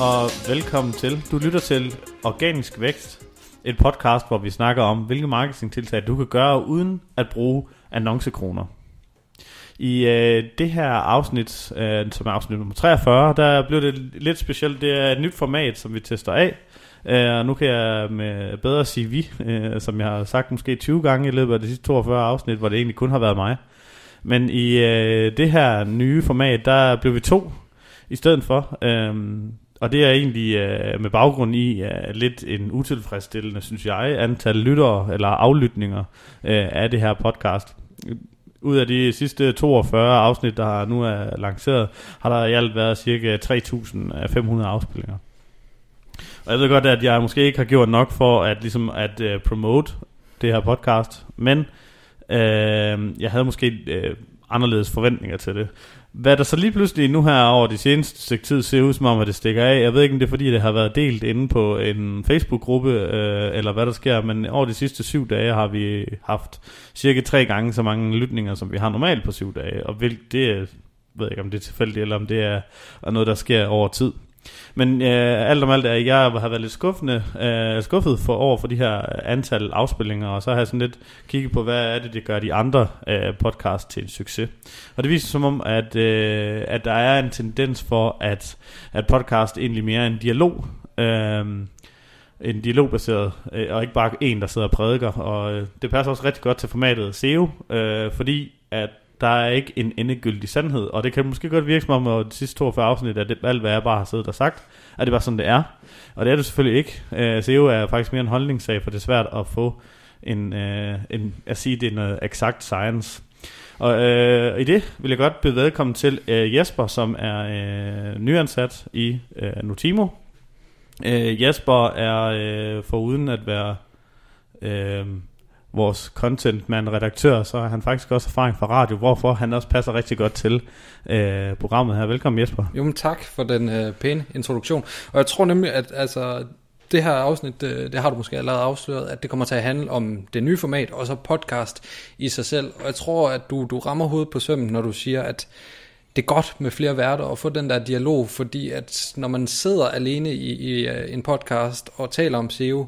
Og velkommen til. Du lytter til Organisk Vækst, et podcast, hvor vi snakker om, hvilke marketingtiltag du kan gøre uden at bruge annoncekroner. I øh, det her afsnit, øh, som er afsnit nummer 43, der blev det lidt specielt. Det er et nyt format, som vi tester af. Øh, og nu kan jeg med bedre sige vi, øh, som jeg har sagt måske 20 gange i løbet af de sidste 42 afsnit, hvor det egentlig kun har været mig. Men i øh, det her nye format, der blev vi to i stedet for. Øhm, og det er egentlig øh, med baggrund i øh, lidt en utilfredsstillende, synes jeg, antal lyttere eller aflytninger øh, af det her podcast. Ud af de sidste 42 afsnit, der nu er lanceret, har der i alt været cirka 3.500 afspillinger. Og jeg ved godt, at jeg måske ikke har gjort nok for at, ligesom at øh, promote det her podcast, men øh, jeg havde måske øh, anderledes forventninger til det. Hvad der så lige pludselig nu her over de seneste stykke tid ser ud som om, at det stikker af. Jeg ved ikke, om det er fordi, det har været delt inde på en Facebook-gruppe, øh, eller hvad der sker, men over de sidste syv dage har vi haft cirka tre gange så mange lytninger, som vi har normalt på syv dage. Og vil, det er, ved ikke, om det er tilfældigt, eller om det er noget, der sker over tid. Men øh, alt om alt er, jeg har været lidt skuffende, øh, skuffet for over for de her antal afspillinger, og så har jeg sådan lidt kigget på, hvad er det, det gør de andre øh, podcast til en succes. Og det viser som om, at, øh, at der er en tendens for, at, at podcast egentlig mere er en dialog. Øh, en dialogbaseret, øh, og ikke bare en, der sidder og prædiker. Og øh, det passer også rigtig godt til formatet SEO, øh, fordi at der er ikke en endegyldig sandhed, og det kan måske godt virke som om, at de sidste 42 afsnit, er det, alt hvad jeg bare har siddet og sagt, at det bare sådan, det er. Og det er det selvfølgelig ikke. Øh, SEO er faktisk mere en holdningssag, for det er svært at få en, øh, en at sige, det er noget exakt science. Og øh, i det vil jeg godt byde velkommen til øh, Jesper, som er øh, nyansat i øh, Notimo. Øh, Jesper er uh, foruden at være... Øh, vores content redaktør, så har han faktisk også erfaring fra radio, hvorfor han også passer rigtig godt til øh, programmet her. Velkommen Jesper. Jo, men tak for den øh, pæne introduktion. Og jeg tror nemlig, at altså, det her afsnit, det, det har du måske allerede afsløret, at det kommer til at handle om det nye format, og så podcast i sig selv. Og jeg tror, at du, du rammer hovedet på sømmen, når du siger, at det er godt med flere værter og få den der dialog, fordi at når man sidder alene i, i øh, en podcast og taler om SEO,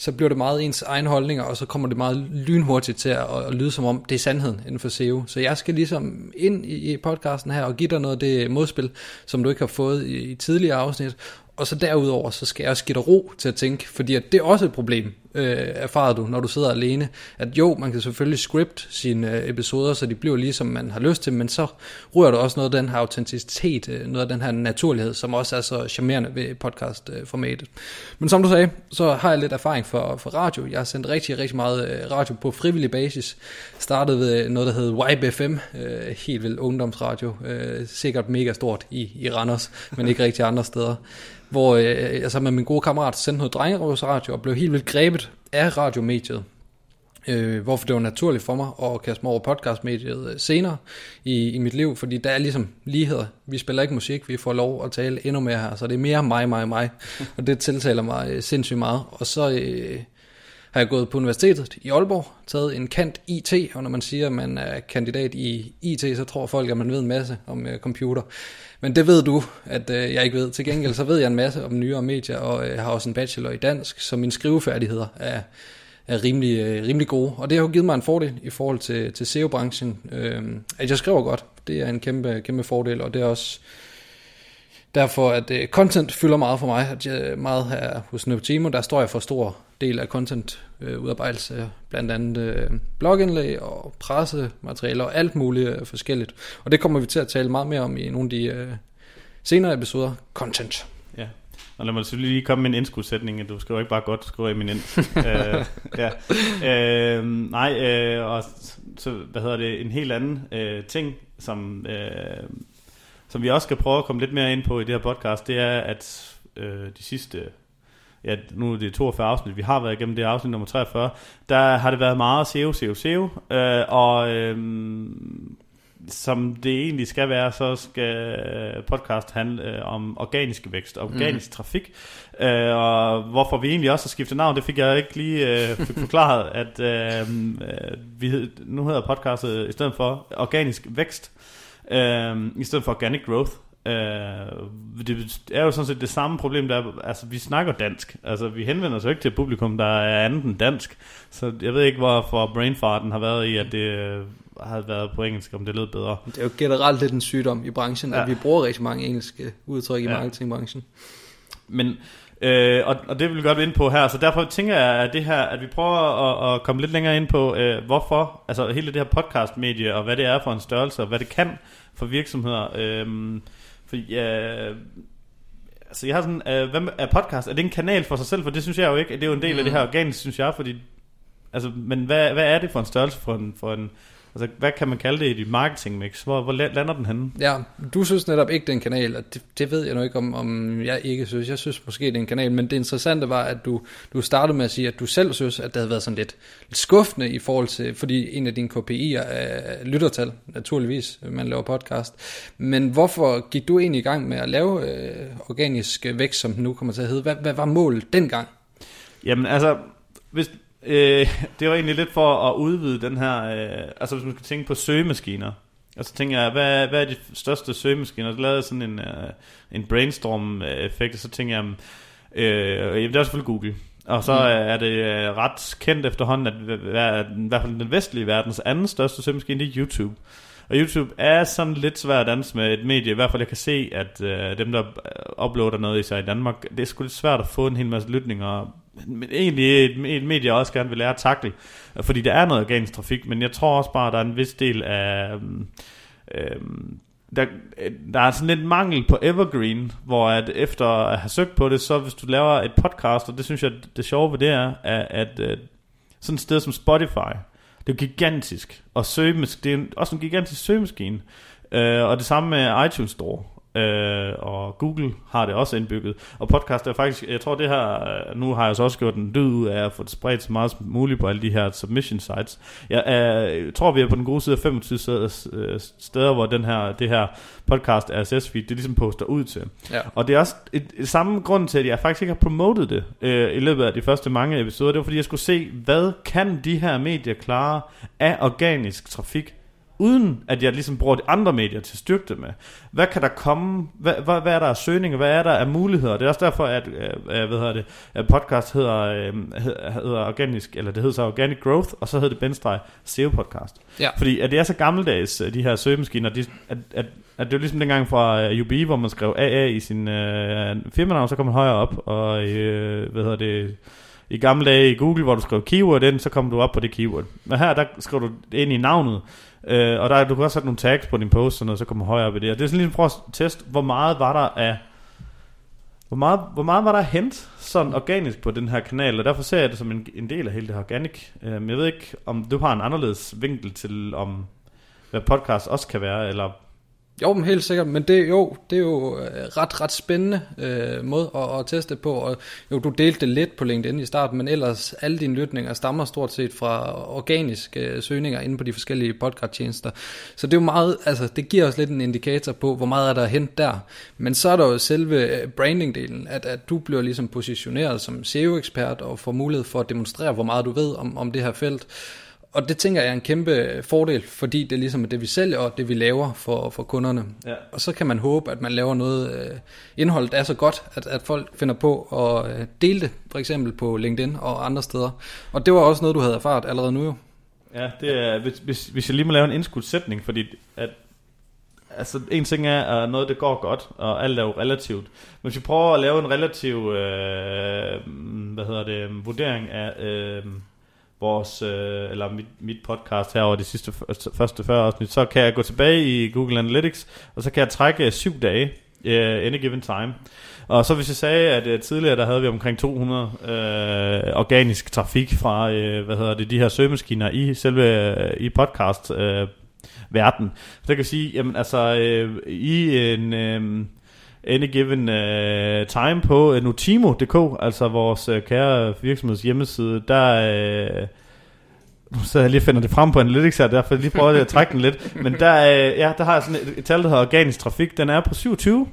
så bliver det meget ens egen holdninger, og så kommer det meget lynhurtigt til at, at lyde som om, det er sandheden inden for SEO. Så jeg skal ligesom ind i, i podcasten her og give dig noget af det modspil, som du ikke har fået i, i tidligere afsnit, og så derudover, så skal jeg også give dig ro til at tænke, fordi at det er også et problem, øh, erfarer du, når du sidder alene. At jo, man kan selvfølgelig script sine øh, episoder, så de bliver lige som man har lyst til, men så rører du også noget af den her autenticitet, øh, noget af den her naturlighed, som også er så charmerende ved podcastformatet. Men som du sagde, så har jeg lidt erfaring for, for radio. Jeg har sendt rigtig, rigtig meget øh, radio på frivillig basis. Startede ved noget, der hed YBFM, øh, helt vildt ungdomsradio, øh, sikkert mega stort i, i Randers, men ikke rigtig andre steder hvor øh, jeg sammen med min gode kammerat sendte noget drengerøvsradio og blev helt vildt grebet af radiomediet. Øh, hvorfor det var naturligt for mig at kaste mig over podcastmediet øh, senere i, i mit liv, fordi der er ligesom ligheder. Vi spiller ikke musik, vi får lov at tale endnu mere her, så det er mere mig, mig, mig, og det tiltaler mig øh, sindssygt meget. Og så øh, har jeg gået på universitetet i Aalborg, taget en kant IT, og når man siger, at man er kandidat i IT, så tror folk, at man ved en masse om øh, computer. Men det ved du, at øh, jeg ikke ved. Til gengæld så ved jeg en masse om nyere medier, og jeg har også en bachelor i dansk, så mine skrivefærdigheder er, er rimelig, øh, rimelig gode. Og det har jo givet mig en fordel i forhold til, til SEO-branchen, øh, at jeg skriver godt. Det er en kæmpe, kæmpe fordel, og det er også derfor, at øh, content fylder meget for mig. At jeg, meget her hos Neutimo, der står jeg for stor del af content øh, udarbejdelse, blandt andet øh, blogindlæg og pressematerialer og alt muligt øh, forskelligt. Og det kommer vi til at tale meget mere om i nogle af de øh, senere episoder. Content. Ja, og lad mig selvfølgelig lige komme med en indskudsætning, du skriver ikke bare godt, du skriver eminent. øh, ja. øh, nej, øh, og så, hvad hedder det, en helt anden øh, ting, som, øh, som vi også skal prøve at komme lidt mere ind på i det her podcast, det er, at øh, de sidste ja, nu er det 42 afsnit, vi har været igennem det afsnit nummer 43, der har det været meget SEO, SEO, SEO, øh, og øh, som det egentlig skal være, så skal podcast handle øh, om organisk vækst, organisk mm. trafik, øh, og hvorfor vi egentlig også har skiftet navn, det fik jeg ikke lige øh, forklaret, at øh, vi, nu hedder podcastet i stedet for organisk vækst, øh, i stedet for organic growth, Øh, det er jo sådan set det samme problem, der er, altså vi snakker dansk, altså vi henvender os jo ikke til et publikum, der er andet end dansk, så jeg ved ikke, hvorfor brainfarten har været i, at det øh, har været på engelsk, om det lød bedre. Det er jo generelt lidt en sygdom i branchen, ja. at vi bruger rigtig mange engelske udtryk i ja. marketingbranchen. Men Øh, og, og det vil vi godt ind på her, så derfor tænker jeg, at det her, at vi prøver at, at komme lidt længere ind på, øh, hvorfor, altså hele det her podcast-medie, og hvad det er for en størrelse, og hvad det kan for virksomheder. Øh, for øh, altså jeg har sådan, øh, hvad er podcast, er det en kanal for sig selv, for det synes jeg jo ikke, det er jo en del mm. af det her organisk, synes jeg, fordi, altså, men hvad, hvad er det for en størrelse for en, for en Altså, hvad kan man kalde det i dit marketing mix? Hvor, hvor lander den henne? Ja, du synes netop ikke, det er en kanal, og det, det ved jeg nu ikke, om, om jeg ikke synes. Jeg synes måske, det er en kanal, men det interessante var, at du, du startede med at sige, at du selv synes, at det havde været sådan lidt, lidt skuffende i forhold til, fordi en af dine KPI'er er lyttertal, naturligvis, man laver podcast. Men hvorfor gik du egentlig i gang med at lave øh, organisk vækst, som den nu kommer til at hedde? Hvad, hvad var målet dengang? Jamen altså, hvis, Øh, det var egentlig lidt for at udvide den her, øh, altså hvis man skal tænke på søgemaskiner. Og så tænker jeg, hvad, hvad er de største søgemaskiner? Så lavede jeg sådan en, uh, en brainstorm-effekt, og så tænker jeg, øh, det er selvfølgelig Google. Og så mm. er det uh, ret kendt efterhånden, at i hvert fald den vestlige verdens anden største søgemaskine, det er YouTube. Og YouTube er sådan lidt svært at danse med et medie. I hvert fald jeg kan se, at øh, dem, der øh, uploader noget i sig i Danmark, det er sgu lidt svært at få en hel masse lytninger men egentlig et, et medie, jeg også gerne vil lære at takle, fordi der er noget organisk trafik, men jeg tror også bare, at der er en vis del af... Øh, øh der, øh, der er sådan lidt mangel på evergreen, hvor at efter at have søgt på det, så hvis du laver et podcast, og det synes jeg, det sjove ved det er, at, at, at sådan et sted som Spotify, det er gigantisk, og søgemaskine, det er også en gigantisk søgemaskine, øh, og det samme med iTunes Store. Øh, og Google har det også indbygget. Og podcast er faktisk, jeg tror det her, øh, nu har jeg så også gjort en død ud af at få det spredt så meget som muligt på alle de her submission sites. Jeg, øh, jeg tror vi er på den gode side af 25 steder, øh, steder hvor den her, det her podcast RSS feed, det ligesom poster ud til. Ja. Og det er også et, et, samme grund til, at jeg faktisk ikke har promotet det øh, i løbet af de første mange episoder. Det var fordi, jeg skulle se, hvad kan de her medier klare af organisk trafik uden at jeg ligesom bruger de andre medier til at styrke det med. Hvad kan der komme? Hvad, hvad, hvad er der af søgninger? Hvad er der af muligheder? Det er også derfor, at, øh, hvad hedder det, at podcast hedder, øh, hedder organisk, eller det hedder så Organic Growth, og så hedder det Benstrej SEO Podcast. Ja. Fordi at det er så gammeldags, øh, de her søgemaskiner, de, at, at, at det er ligesom dengang fra UB, hvor man skrev AA i sin øh, firmanavn, så kom man højere op, og øh, hvad hedder det, i gamle dage i Google, hvor du skrev keyword ind, så kom du op på det keyword. Men her, der skriver du ind i navnet, Øh, og der, du kan også sætte nogle tags på din post, sådan noget, så kommer højere op i det. Og det er sådan lige prøv at teste, hvor meget var der af hvor meget, hvor meget var der hent sådan organisk på den her kanal, og derfor ser jeg det som en, en del af hele det her organic. Øh, men jeg ved ikke, om du har en anderledes vinkel til, om hvad podcast også kan være, eller jo, men helt sikkert, men det, jo, det er jo øh, ret, ret spændende øh, måde at, at teste på, og jo, du delte det lidt på LinkedIn i starten, men ellers alle dine lytninger stammer stort set fra organiske øh, søgninger inde på de forskellige podcasttjenester, så det er jo meget, altså det giver os lidt en indikator på, hvor meget er der hent der, men så er der jo selve øh, branding-delen, at, at du bliver ligesom positioneret som SEO-ekspert og får mulighed for at demonstrere, hvor meget du ved om, om det her felt, og det tænker jeg er en kæmpe fordel, fordi det er ligesom det, vi sælger og det, vi laver for, for kunderne. Ja. Og så kan man håbe, at man laver noget øh, indhold, der er så godt, at, at folk finder på at øh, dele det, for eksempel på LinkedIn og andre steder. Og det var også noget, du havde erfaret allerede nu jo. Ja, det er, hvis, hvis, hvis jeg lige må lave en indskudt sætning, fordi at, altså en ting er, at noget det går godt, og alt er jo relativt. Men hvis vi prøver at lave en relativ, øh, hvad hedder det, vurdering af... Øh, vores, øh, eller mit, mit podcast her over de sidste første 40 afsnit, så kan jeg gå tilbage i Google Analytics, og så kan jeg trække syv dage, uh, any given time. Og så hvis jeg sagde, at uh, tidligere der havde vi omkring 200 uh, øh, organisk trafik fra, uh, hvad hedder det, de her søgemaskiner i selve uh, i podcast uh, verden. Så jeg kan sige, jamen altså, uh, i en... Uh, any given uh, time på uh, Notimo.dk, altså vores uh, kære virksomheds hjemmeside, der... Uh, nu sidder jeg lige og finder det frem på Analytics her, derfor lige prøver jeg at trække den lidt. Men der, uh, ja, der har jeg sådan et, et tal, der hedder organisk trafik. Den er på 27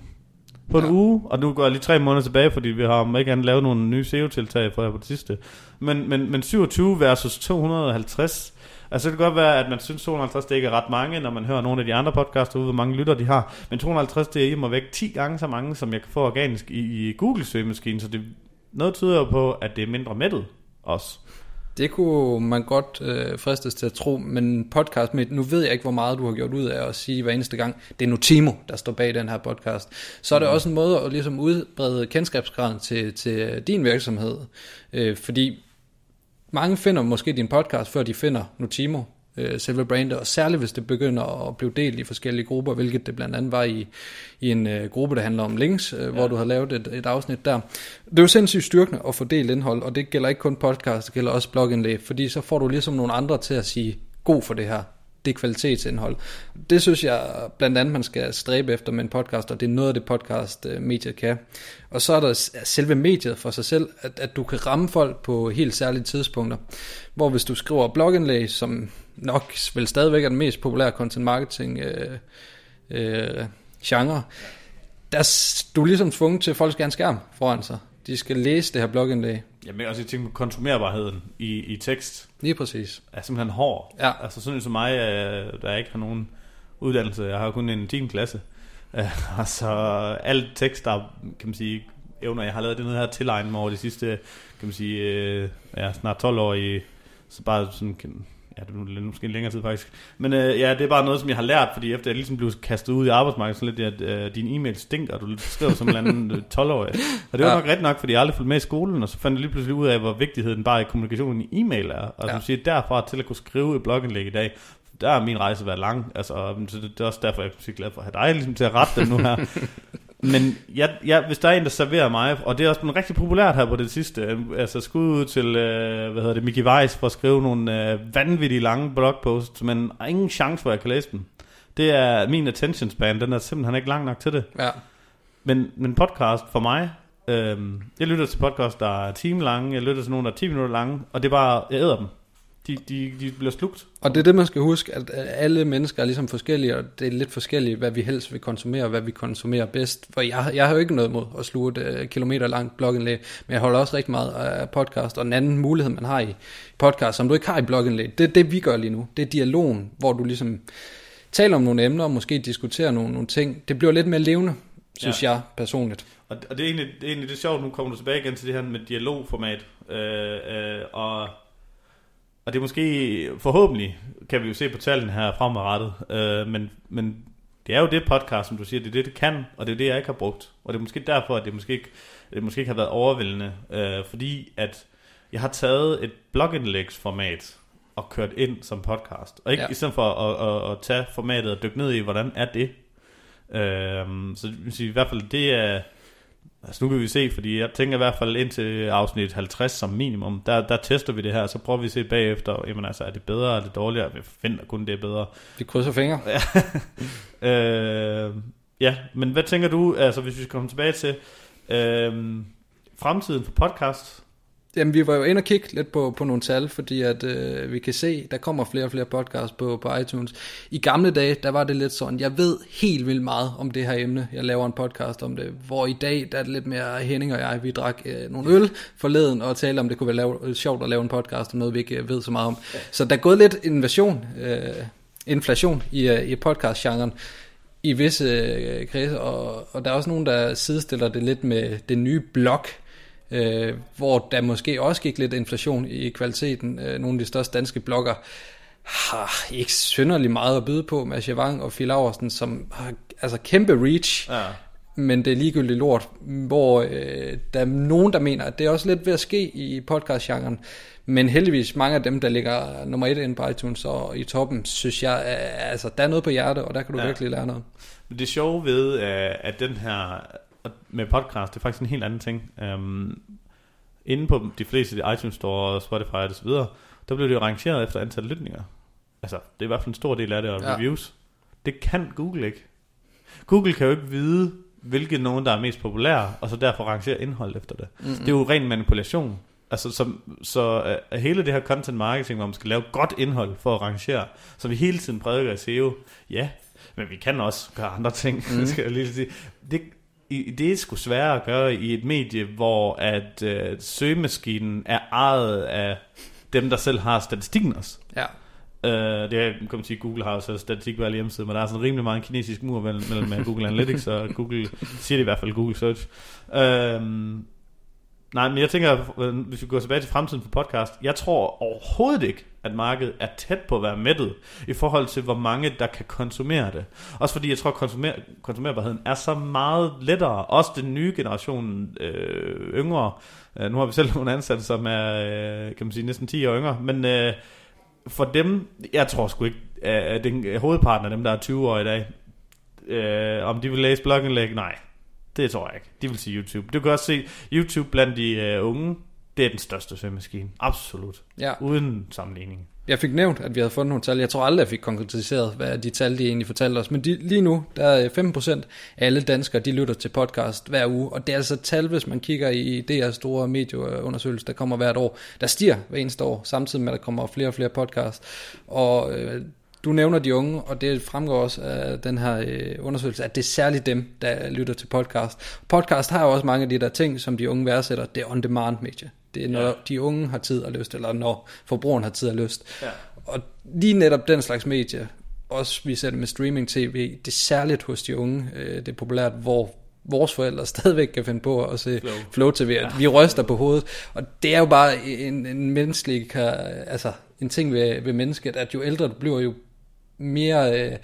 på en ja. uge, og nu går jeg lige tre måneder tilbage, fordi vi har om ikke andet lavet nogle nye SEO-tiltag her på det sidste. Men, men, men 27 versus 250, Altså det kan godt være, at man synes 250 det ikke er ret mange, når man hører nogle af de andre podcasts ude, hvor mange lytter de har. Men 250 det er imod væk 10 gange så mange, som jeg kan få organisk i, i Google søgemaskinen, så det noget tyder jo på, at det er mindre mættet også. Det kunne man godt øh, fristes til at tro, men podcast med, nu ved jeg ikke, hvor meget du har gjort ud af at sige hver eneste gang, det er Notimo, der står bag den her podcast. Så er det mm. også en måde at ligesom udbrede kendskabsgraden til, til din virksomhed, øh, fordi mange finder måske din podcast, før de finder Notimo, øh, selve brandet, og særligt hvis det begynder at blive delt i forskellige grupper, hvilket det blandt andet var i, i en øh, gruppe, der handler om links, øh, ja. hvor du har lavet et, et afsnit der. Det er jo sindssygt styrkende at få delt indhold, og det gælder ikke kun podcast, det gælder også blogindlæg, fordi så får du ligesom nogle andre til at sige, god for det her, det kvalitetsindhold. Det synes jeg blandt andet, man skal stræbe efter med en podcast, og det er noget af det podcast, øh, mediet kan. Og så er der selve mediet for sig selv, at, at du kan ramme folk på helt særlige tidspunkter. Hvor hvis du skriver blogindlæg, som nok vel stadigvæk er den mest populære content marketing øh, øh, genre, der er ligesom tvunget til, at folk skal have en skærm foran sig. De skal læse det her blogindlæg. Jamen også jeg tænker på konsumerbarheden i, i tekst. Lige præcis. Er simpelthen hård. Ja. Altså sådan som mig, øh, der ikke har nogen uddannelse. Jeg har kun en 10. klasse. Uh, altså alt tekst, der kan man sige, evner, jeg har lavet det noget her tilegnet mig over de sidste, kan man sige, uh, ja, snart 12 år i, så bare sådan, ja, det er måske en længere tid faktisk. Men øh, ja, det er bare noget, som jeg har lært, fordi efter jeg ligesom blev kastet ud i arbejdsmarkedet, så lidt, at øh, din e-mail stinker, og du skriver som en anden 12-årig. Øh, og det var ja. nok ret nok, fordi jeg aldrig fulgte med i skolen, og så fandt jeg lige pludselig ud af, hvor vigtigheden bare i kommunikationen i e-mail er. Og ja. som siger, derfra til at kunne skrive et blogindlæg i dag, der er min rejse været lang. Altså, så det, det er også derfor, jeg er glad for at have dig ligesom, til at rette den nu her. Men ja, ja, hvis der er en, der serverer mig, og det er også blevet rigtig populært her på det sidste, øh, altså skud ud til, øh, hvad hedder det, Mickey Weiss for at skrive nogle øh, vanvittige lange blogposts, men ingen chance for, at jeg kan læse dem. Det er min attention span, den er simpelthen ikke lang nok til det. Ja. Men, men podcast for mig, øh, jeg lytter til podcast, der er time lange, jeg lytter til nogle, der er 10 minutter lange, og det er bare, jeg æder dem. De, de, de bliver slugt. Og det er det, man skal huske, at alle mennesker er ligesom forskellige, og det er lidt forskelligt, hvad vi helst vil konsumere, og hvad vi konsumerer bedst. For jeg, jeg har jo ikke noget mod at sluge et uh, kilometer langt blogindlæg, men jeg holder også rigtig meget af podcast, og en anden mulighed, man har i podcast, som du ikke har i blogindlæg, det er det, vi gør lige nu. Det er dialogen, hvor du ligesom taler om nogle emner, og måske diskuterer nogle, nogle ting. Det bliver lidt mere levende, synes ja. jeg personligt. Og, og det, er egentlig, det er egentlig det sjovt, nu kommer du tilbage igen til det her med dialogformat, øh, øh, og og det er måske, forhåbentlig, kan vi jo se på tallene her fremadrettet, øh, men, men det er jo det podcast, som du siger, det er det, det kan, og det er det, jeg ikke har brugt. Og det er måske derfor, at det måske ikke, det måske ikke har været overvældende, øh, fordi at jeg har taget et blogindlægsformat og kørt ind som podcast. Og ikke ja. i stedet for at, at, at tage formatet og dykke ned i, hvordan er det. Øh, så i hvert fald, det er Altså nu kan vi se, fordi jeg tænker i hvert fald ind til afsnit 50 som minimum, der, der tester vi det her, så prøver vi at se bagefter, jamen altså, er det bedre, er det dårligere? Vi finder kun, det er bedre. Vi krydser fingre. Ja. øh, ja, men hvad tænker du, altså hvis vi skal komme tilbage til øh, fremtiden for podcast? Jamen, vi var jo inde og kigge lidt på, på nogle tal, fordi at øh, vi kan se, der kommer flere og flere podcasts på, på iTunes. I gamle dage, der var det lidt sådan, jeg ved helt vildt meget om det her emne. Jeg laver en podcast om det, hvor i dag, der er det lidt mere Henning og jeg, vi drak øh, nogle øl forleden og talte om, det kunne være lave, øh, sjovt at lave en podcast om noget, vi ikke øh, ved så meget om. Så der er gået lidt invasion, øh, inflation i, øh, i podcast-genren i visse øh, kredse, og, og der er også nogen, der sidestiller det lidt med det nye blog, øh, hvor der måske også gik lidt inflation i kvaliteten. Øh, nogle af de største danske blogger har ikke synderligt meget at byde på, med Javang og Phil Laversen, som har altså kæmpe reach, ja. men det er ligegyldigt lort, hvor øh, der er nogen, der mener, at det er også lidt ved at ske i podcastgenren, men heldigvis mange af dem, der ligger nummer et inde på iTunes og i toppen, synes jeg, altså der er noget på hjertet, og der kan du ja. virkelig lære noget. Det sjove ved, øh, at den her med podcast, det er faktisk en helt anden ting. Um, inde på de fleste iTunes Store, Spotify og så videre, der bliver det jo rangeret efter antal lytninger. Altså, det er i hvert fald en stor del af det, og ja. reviews. Det kan Google ikke. Google kan jo ikke vide, hvilke nogen, der er mest populære, og så derfor rangere indhold efter det. Mm-hmm. Det er jo ren manipulation. Altså, så, så uh, hele det her content marketing, hvor man skal lave godt indhold for at rangere, så vi hele tiden prædiker i SEO, ja, men vi kan også gøre andre ting, mm. skal jeg lige sige. Det, det er sgu sværere at gøre i et medie, hvor at øh, søgemaskinen er ejet af dem, der selv har statistikken også. Ja. Uh, det er, kan man sige, Google har også statistik på alle hjemmesider, men der er sådan rimelig meget en kinesisk mur mellem, mellem øh, Google Analytics og Google, siger det i hvert fald Google Search. Uh, nej, men jeg tænker, øh, hvis vi går tilbage til fremtiden for podcast, jeg tror overhovedet ikke, at markedet er tæt på at være mættet i forhold til, hvor mange der kan konsumere det. Også fordi jeg tror, at konsumer, konsumerbarheden er så meget lettere. Også den nye generation øh, yngre. Øh, nu har vi selv nogle ansatte, som er øh, kan man sige, næsten 10 år yngre, men... Øh, for dem, jeg tror sgu ikke, øh, at den hovedparten af dem, der er 20 år i dag, øh, om de vil læse blogindlæg, nej, det tror jeg ikke. De vil sige YouTube. Du kan også se, YouTube blandt de øh, unge, det er den største søgemaskine. Absolut. Ja. Uden sammenligning. Jeg fik nævnt, at vi havde fundet nogle tal. Jeg tror aldrig, jeg fik konkretiseret, hvad de tal, de egentlig fortalte os. Men de, lige nu, der er 5% af alle danskere, de lytter til podcast hver uge. Og det er altså tal, hvis man kigger i her store medieundersøgelse, der kommer hvert år. Der stiger hver eneste år, samtidig med, at der kommer flere og flere podcast. Og øh, du nævner de unge, og det fremgår også af den her øh, undersøgelse, at det er særligt dem, der lytter til podcast. Podcast har jo også mange af de der ting, som de unge værdsætter. Det er on-demand medie. Det er, når ja. de unge har tid og lyst, eller når forbrugeren har tid og lyst. Ja. Og lige netop den slags medie, også vi ser det med streaming-tv, det er særligt hos de unge, øh, det er populært, hvor vores forældre stadigvæk kan finde på at se Flow, Flow TV. Ja. Vi ryster på hovedet. Og det er jo bare en, en menneskelig, altså en ting ved, ved mennesket, at jo ældre du bliver, jo mere... Øh,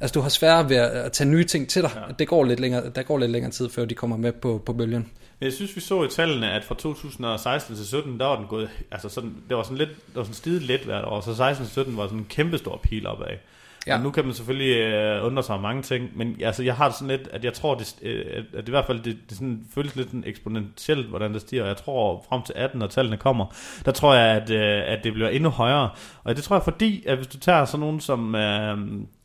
altså du har sværere ved at tage nye ting til dig. Ja. Det går lidt længere, der går lidt længere tid, før de kommer med på, på bølgen. Jeg synes, vi så i tallene, at fra 2016 til 17, der var den gået, altså sådan, det var sådan lidt, det var sådan stiget lidt hvert år, så 16 til 17 var sådan en kæmpe stor pil opad. Ja. Og nu kan man selvfølgelig øh, undre sig om mange ting, men altså, jeg har det sådan lidt, at jeg tror, det, øh, at det i hvert fald det, det sådan, føles lidt sådan eksponentielt, hvordan det stiger. Jeg tror frem til 18, når tallene kommer, der tror jeg, at, øh, at det bliver endnu højere. Og det tror jeg fordi, at hvis du tager sådan nogen som øh,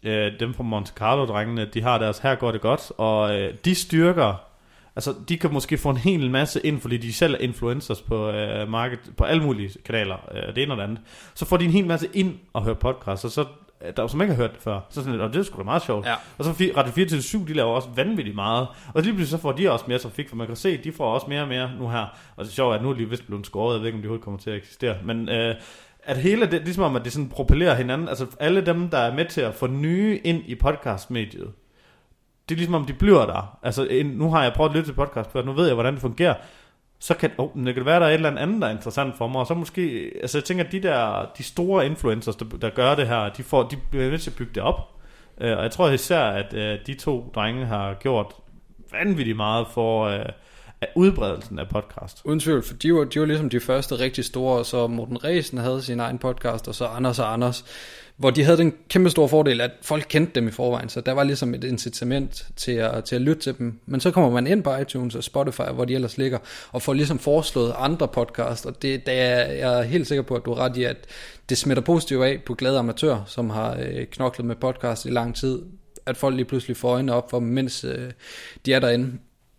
øh, dem fra Monte Carlo-drengene, de har deres, her går det godt, og øh, de styrker Altså, de kan måske få en hel masse ind, fordi de selv er influencers på øh, market, på alle mulige kanaler, øh, det ene og det andet. Så får de en hel masse ind og høre podcast, og så der som ikke har hørt det før. Så sådan og det er sgu da meget sjovt. Ja. Og så Radio 4 til 7, de laver også vanvittigt meget. Og lige pludselig så får de også mere trafik, for man kan se, de får også mere og mere nu her. Og det er sjovt, at nu er de vist blevet skåret, jeg ved ikke, om de overhovedet kommer til at eksistere. Men øh, at hele det, ligesom om, at det sådan propellerer hinanden, altså alle dem, der er med til at få nye ind i podcastmediet, det er ligesom om, de bliver der. Altså, nu har jeg prøvet at lytte til podcast før, nu ved jeg, hvordan det fungerer så kan, oh, det kan være, der er et eller andet, der er interessant for mig, og så måske, altså jeg tænker, at de der, de store influencers, der, der gør det her, de, får, de bliver nødt til at bygge det op, uh, og jeg tror især, at uh, de to drenge har gjort vanvittigt meget for uh, udbredelsen af podcast. Uden tvivl, for de var, de var ligesom de første rigtig store, så Morten Resen havde sin egen podcast, og så Anders og Anders, hvor de havde den kæmpe store fordel, at folk kendte dem i forvejen, så der var ligesom et incitament til at, til at lytte til dem. Men så kommer man ind på iTunes og Spotify, hvor de ellers ligger, og får ligesom foreslået andre podcasts, og det, det er jeg er helt sikker på, at du er ret i, at det smitter positivt af på glade amatører, som har øh, knoklet med podcast i lang tid, at folk lige pludselig får øjnene op for dem, mens øh, de er derinde.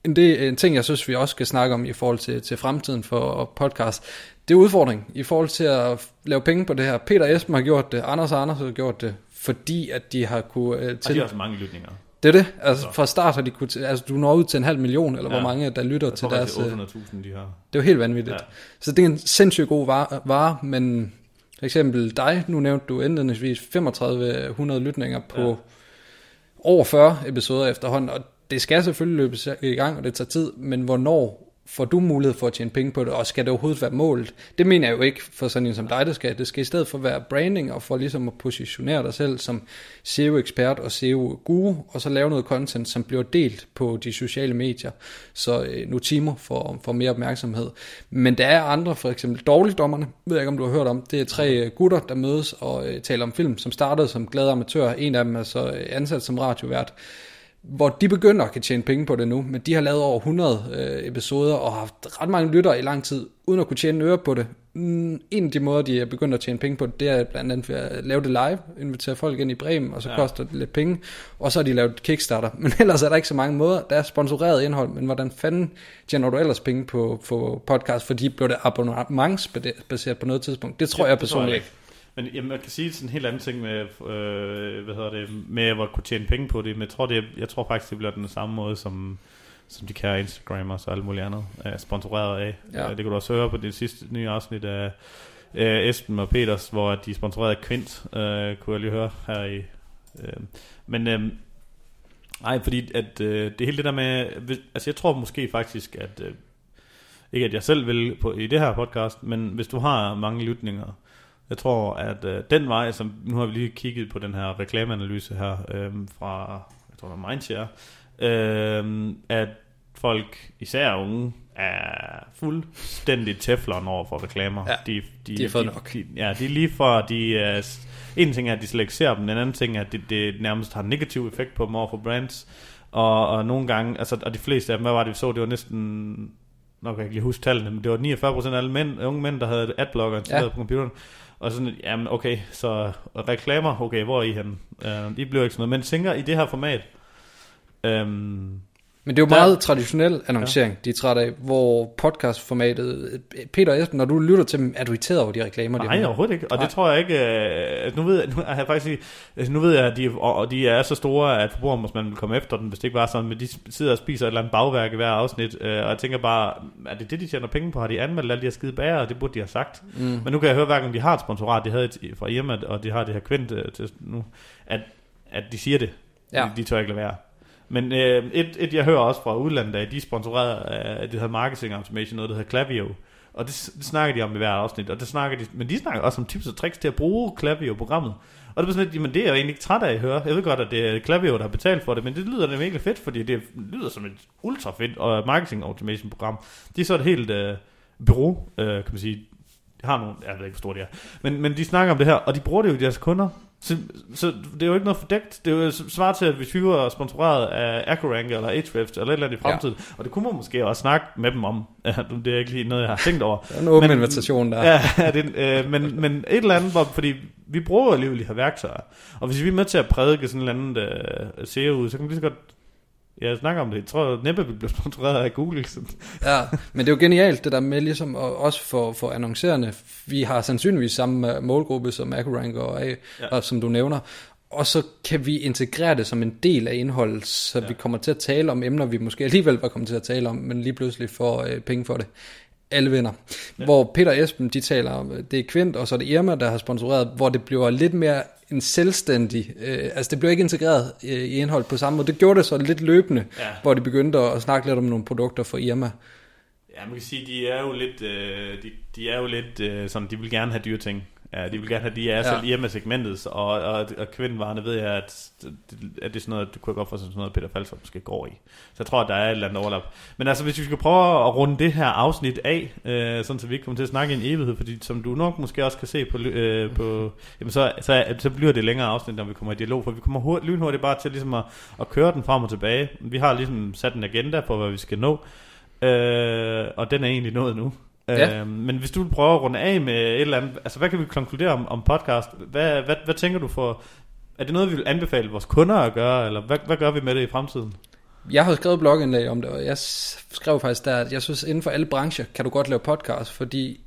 En, det, en ting, jeg synes, vi også skal snakke om i forhold til, til fremtiden for podcast, det er udfordring i forhold til at lave penge på det her. Peter Esben har gjort det, Anders og Anders har gjort det, fordi at de har kunne... Uh, til... Og de har også mange lytninger. Det er det. Altså, fra start har de kunne... Altså, du når ud til en halv million, eller ja. hvor mange, der lytter til deres... Jeg tror, det er 800.000, de har. Det er jo helt vanvittigt. Ja. Så det er en sindssygt god vare, vare, men for eksempel dig, nu nævnte du endeligvis 3500 lytninger på ja. over 40 episoder efterhånden, og det skal selvfølgelig løbes i gang, og det tager tid, men hvornår får du mulighed for at tjene penge på det, og skal det overhovedet være målet? Det mener jeg jo ikke for sådan en som dig, det skal. Det skal i stedet for være branding, og for ligesom at positionere dig selv som SEO-ekspert og SEO-guru, og så lave noget content, som bliver delt på de sociale medier, så øh, nu timer for, for mere opmærksomhed. Men der er andre, for eksempel dårligdommerne, ved jeg ikke om du har hørt om, det er tre øh, gutter, der mødes og øh, taler om film, som startede som glade amatører. En af dem er så øh, ansat som radiovært hvor de begynder at kan tjene penge på det nu, men de har lavet over 100 øh, episoder og har haft ret mange lyttere i lang tid, uden at kunne tjene øre på det. Mm, en af de måder, de er begyndt at tjene penge på, det er blandt andet ved at lave det live, invitere folk ind i Bremen, og så ja. koster det lidt penge, og så har de lavet Kickstarter. Men ellers er der ikke så mange måder. Der er sponsoreret indhold, men hvordan fanden tjener du ellers penge på, på podcast, fordi bliver det abonnementsbaseret på noget tidspunkt? Det tror ja, jeg personligt ikke. Men jamen, man kan sige sådan en helt anden ting med, øh, hvad hedder det, med at kunne tjene penge på det, men jeg tror, det, jeg tror faktisk, det bliver den samme måde, som, som de kære Instagram og så alt muligt andet er sponsoreret af. Ja. Det kan du også høre på det sidste nye afsnit af øh, Esben og Peters, hvor de er sponsoreret af Quint, øh, kunne jeg lige høre her i... Øh, men øh, nej, fordi at øh, det hele det der med... Altså jeg tror måske faktisk, at... Øh, ikke at jeg selv vil på, i det her podcast, men hvis du har mange lytninger, jeg tror, at øh, den vej, som nu har vi lige kigget på den her reklameanalyse her øh, fra, jeg tror det er Mindshare, øh, at folk, især unge, er fuldstændig teflon over for reklamer. Ja, de, de, de er fået nok. De, ja, de er lige for, de... Uh, en ting er, at de slet ikke ser dem, en anden ting er, at det, det nærmest har en negativ effekt på dem over for brands. Og, og nogle gange, altså, og de fleste af dem, hvad var det vi så, det var næsten, nok kan jeg ikke lige huske tallene, men det var 49% af alle mænd, unge mænd, der havde adblocker installeret ja. på computeren. Og sådan, jamen okay, så reklamer, okay, hvor er I henne? Øh, de bliver ikke sådan noget. Men tænker i det her format, um, men det er jo meget der, traditionel annoncering, ja. de er træt af, hvor podcastformatet, Peter Esben, når du lytter til dem, er du irriteret over de reklamer? Nej, de overhovedet ikke, og Nej. det tror jeg ikke, at nu ved jeg, nu, jeg faktisk, altså, nu ved jeg, at de, og de er så store, at forbrugerombudsmanden vil komme efter den, hvis det ikke var sådan, men de sidder og spiser et eller andet bagværk i hver afsnit, øh, og jeg tænker bare, er det det, de tjener penge på? Har de anmeldt alle de her skide bager, og det burde de have sagt? Mm. Men nu kan jeg høre, hverken de har et sponsorat, de havde et fra Irma, og de har det her kvint øh, til nu, at, at de siger det. Ja. De, de tør ikke lade være. Men øh, et, et, jeg hører også fra udlandet, at de er sponsoreret af det her marketing automation, noget der hedder Klaviyo. Og det, det snakker de om i hver afsnit, og det snakker de, men de snakker også om tips og tricks til at bruge Klaviyo-programmet. Og det er sådan lidt, men det er jeg egentlig ikke træt af at høre. Jeg ved godt, at det er Klaviyo, der har betalt for det, men det lyder nemlig virkelig fedt, fordi det lyder som et ultra fedt og marketing automation program. Det er så et helt øh, bureau, øh, kan man sige. Har nogle, jeg ved ikke, hvor stort det er. Men, men de snakker om det her, og de bruger det jo i deres kunder. Så, så det er jo ikke noget fordækt. Det er jo svar til, at hvis vi var sponsoreret af Acrorank eller Ahrefs eller et eller andet i fremtiden, ja. og det kunne man måske også snakke med dem om. det er ikke lige noget, jeg har tænkt over. Det er en åben men, invitation der. Ja, det, øh, men, men et eller andet, hvor, fordi vi bruger alligevel de her værktøjer. Og hvis vi er med til at prædike sådan et eller andet øh, SEO, så kan vi lige så godt jeg snakker om det. Jeg tror næppe, vi bliver sponsoreret af Google. ja, men det er jo genialt, det der med ligesom, og også for, for annoncerende. Vi har sandsynligvis samme målgruppe som AcroRank og, ja. og som du nævner. Og så kan vi integrere det som en del af indholdet, så ja. vi kommer til at tale om emner, vi måske alligevel var kommet til at tale om, men lige pludselig får øh, penge for det alle vinder. Ja. Hvor Peter Esben, de taler om, det er Kvint, og så er det Irma, der har sponsoreret, hvor det bliver lidt mere en selvstændig, øh, altså det blev ikke integreret øh, i indhold på samme måde. Det gjorde det så lidt løbende, ja. hvor de begyndte at snakke lidt om nogle produkter for Irma. Ja, man kan sige, de er jo lidt, øh, de, de er jo lidt øh, sådan, de vil gerne have dyre ting. Ja, de vil gerne have, de er ja. selv hjemme segmentet, og, og, og kvindevarerne ved jeg, at, at det er sådan noget, du kunne godt få sådan noget, Peter Falsholm måske går i. Så jeg tror, at der er et eller andet overlap. Men altså, hvis vi skal prøve at runde det her afsnit af, øh, sådan så vi ikke kommer til at snakke i en evighed, fordi som du nok måske også kan se på, øh, på jamen så, så, så bliver det længere afsnit, når vi kommer i dialog, for vi kommer hurtigt, lynhurtigt bare til ligesom at, at køre den frem og tilbage. Vi har ligesom sat en agenda for, hvad vi skal nå, øh, og den er egentlig nået nu. Ja. Øh, men hvis du prøver at runde af med et eller andet, altså hvad kan vi konkludere om, om podcast? Hvad, hvad, hvad tænker du for, er det noget, vi vil anbefale vores kunder at gøre, eller hvad, hvad gør vi med det i fremtiden? Jeg har skrevet blogindlæg om det, og jeg skrev faktisk der, at jeg synes, inden for alle brancher kan du godt lave podcast, fordi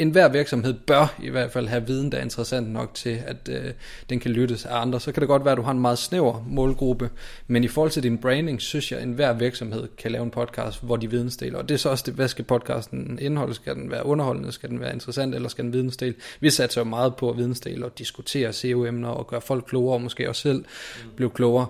enhver virksomhed bør i hvert fald have viden, der er interessant nok til, at øh, den kan lyttes af andre. Så kan det godt være, at du har en meget snæver målgruppe, men i forhold til din branding, synes jeg, at enhver virksomhed kan lave en podcast, hvor de vidensdeler. Og det er så også det, hvad skal podcasten indeholde? Skal den være underholdende? Skal den være interessant? Eller skal den vidensdele? Vi satser jo meget på at vidensdele og diskutere SEO-emner og gøre folk klogere, og måske også selv mm. blive klogere.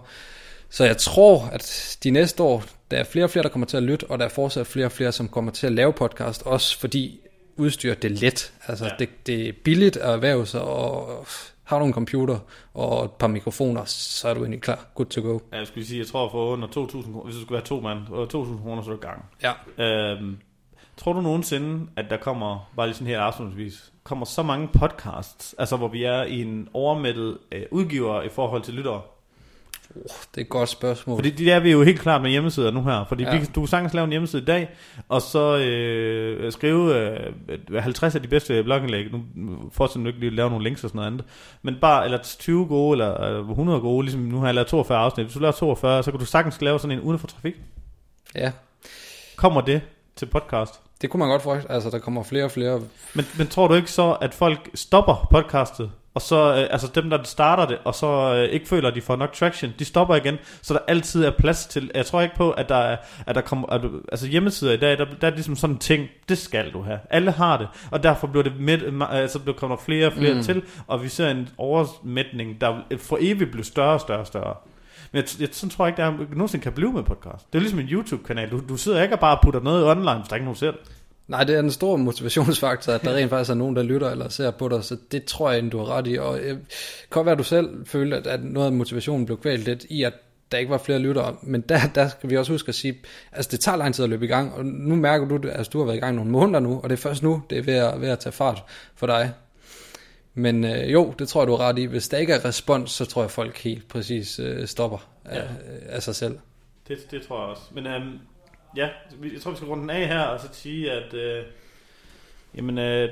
Så jeg tror, at de næste år, der er flere og flere, der kommer til at lytte, og der er fortsat flere og flere, som kommer til at lave podcast, også fordi udstyr, det er let. Altså, ja. det, det er billigt at erhverve sig, og har du en computer og et par mikrofoner, så er du egentlig klar. Good to go. Ja, jeg skulle sige, jeg tror for under 2.000 hvis du skulle være to mand, 2.000 kroner, så er det gang. Ja. Øhm, tror du nogensinde, at der kommer, bare lige sådan her afslutningsvis, kommer så mange podcasts, altså hvor vi er i en overmættet øh, udgiver i forhold til lyttere, Oh, det er et godt spørgsmål. Fordi det er vi jo helt klart med hjemmesider nu her. Fordi ja. vi, du kan sagtens lave en hjemmeside i dag, og så øh, skrive øh, 50 af de bedste blogindlæg. Nu fortsætter du ikke lige lave nogle links og sådan noget andet. Men bare, eller 20 gode, eller 100 gode, ligesom nu har jeg lavet 42 afsnit. Hvis du laver 42, så kan du sagtens lave sådan en uden for trafik. Ja. Kommer det til podcast? Det kunne man godt frygte. Altså, der kommer flere og flere. Men, men tror du ikke så, at folk stopper podcastet og så, øh, altså dem, der starter det, og så øh, ikke føler, at de får nok traction, de stopper igen, så der altid er plads til, jeg tror ikke på, at der, er, at der kommer, at, altså hjemmesider i dag, der, der er ligesom sådan en ting, det skal du have. Alle har det, og derfor bliver det med, altså der kommer der flere og flere Mm. til, og vi ser en overmætning, der for evigt bliver større og større og større. Men jeg, jeg sådan tror jeg ikke, der er, nogensinde kan blive med podcast. Det er ligesom en YouTube-kanal. Du, du sidder ikke og bare putter noget online, hvis der ikke nogen ser det. Nej, det er en stor motivationsfaktor, at der rent faktisk er nogen, der lytter eller ser på dig, så det tror jeg, du har ret i. Og øh, kan være, at du selv følte, at, at noget af motivationen blev kvalt lidt i, at der ikke var flere lyttere. Men der, der skal vi også huske at sige, altså det tager lang tid at løbe i gang, og nu mærker du, at altså, du har været i gang nogle måneder nu, og det er først nu, det er ved at, ved at tage fart for dig. Men øh, jo, det tror jeg, du har ret i. Hvis der ikke er respons, så tror jeg, folk helt præcis øh, stopper af, Ja. af sig selv. Det, det tror jeg også. Men øhm, ja, jeg tror, vi skal runde den af her, og så sige, at øh, jamen, øh,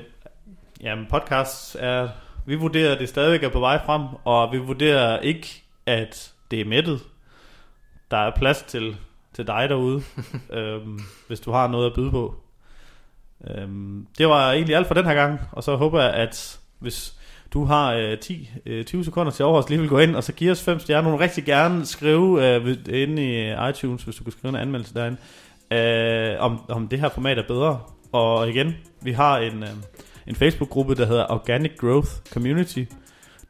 jamen, podcast er, vi vurderer, at det stadigvæk er på vej frem, og vi vurderer ikke, at det er mættet. Der er plads til, til dig derude, øhm, hvis du har noget at byde på. Øhm, det var egentlig alt for den her gang, og så håber jeg, at hvis du har øh, 10, øh, 20 sekunder til overs, lige vil gå ind, og så give os 5 stjerner. Må rigtig gerne skrive øh, inde i øh, iTunes, hvis du kan skrive en anmeldelse derinde, øh, om, om det her format er bedre. Og igen, vi har en, øh, en Facebook-gruppe, der hedder Organic Growth Community.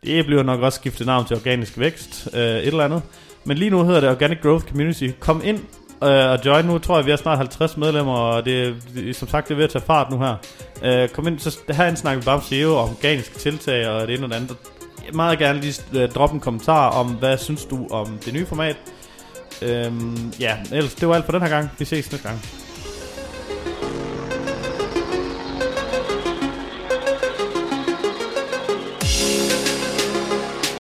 Det bliver nok også skiftet navn til Organisk Vækst, øh, et eller andet. Men lige nu hedder det Organic Growth Community. Kom ind øh, og join nu. tror jeg, vi har snart 50 medlemmer, og det, det som sagt, det er ved at tage fart nu her. Øh, kom ind, så herinde snakker vi bare om SEO og organiske tiltag og det ene og det andet. Jeg meget gerne lige øh, droppe en kommentar om, hvad synes du om det nye format. Øhm, ja, ellers det var alt for den her gang. Vi ses næste gang.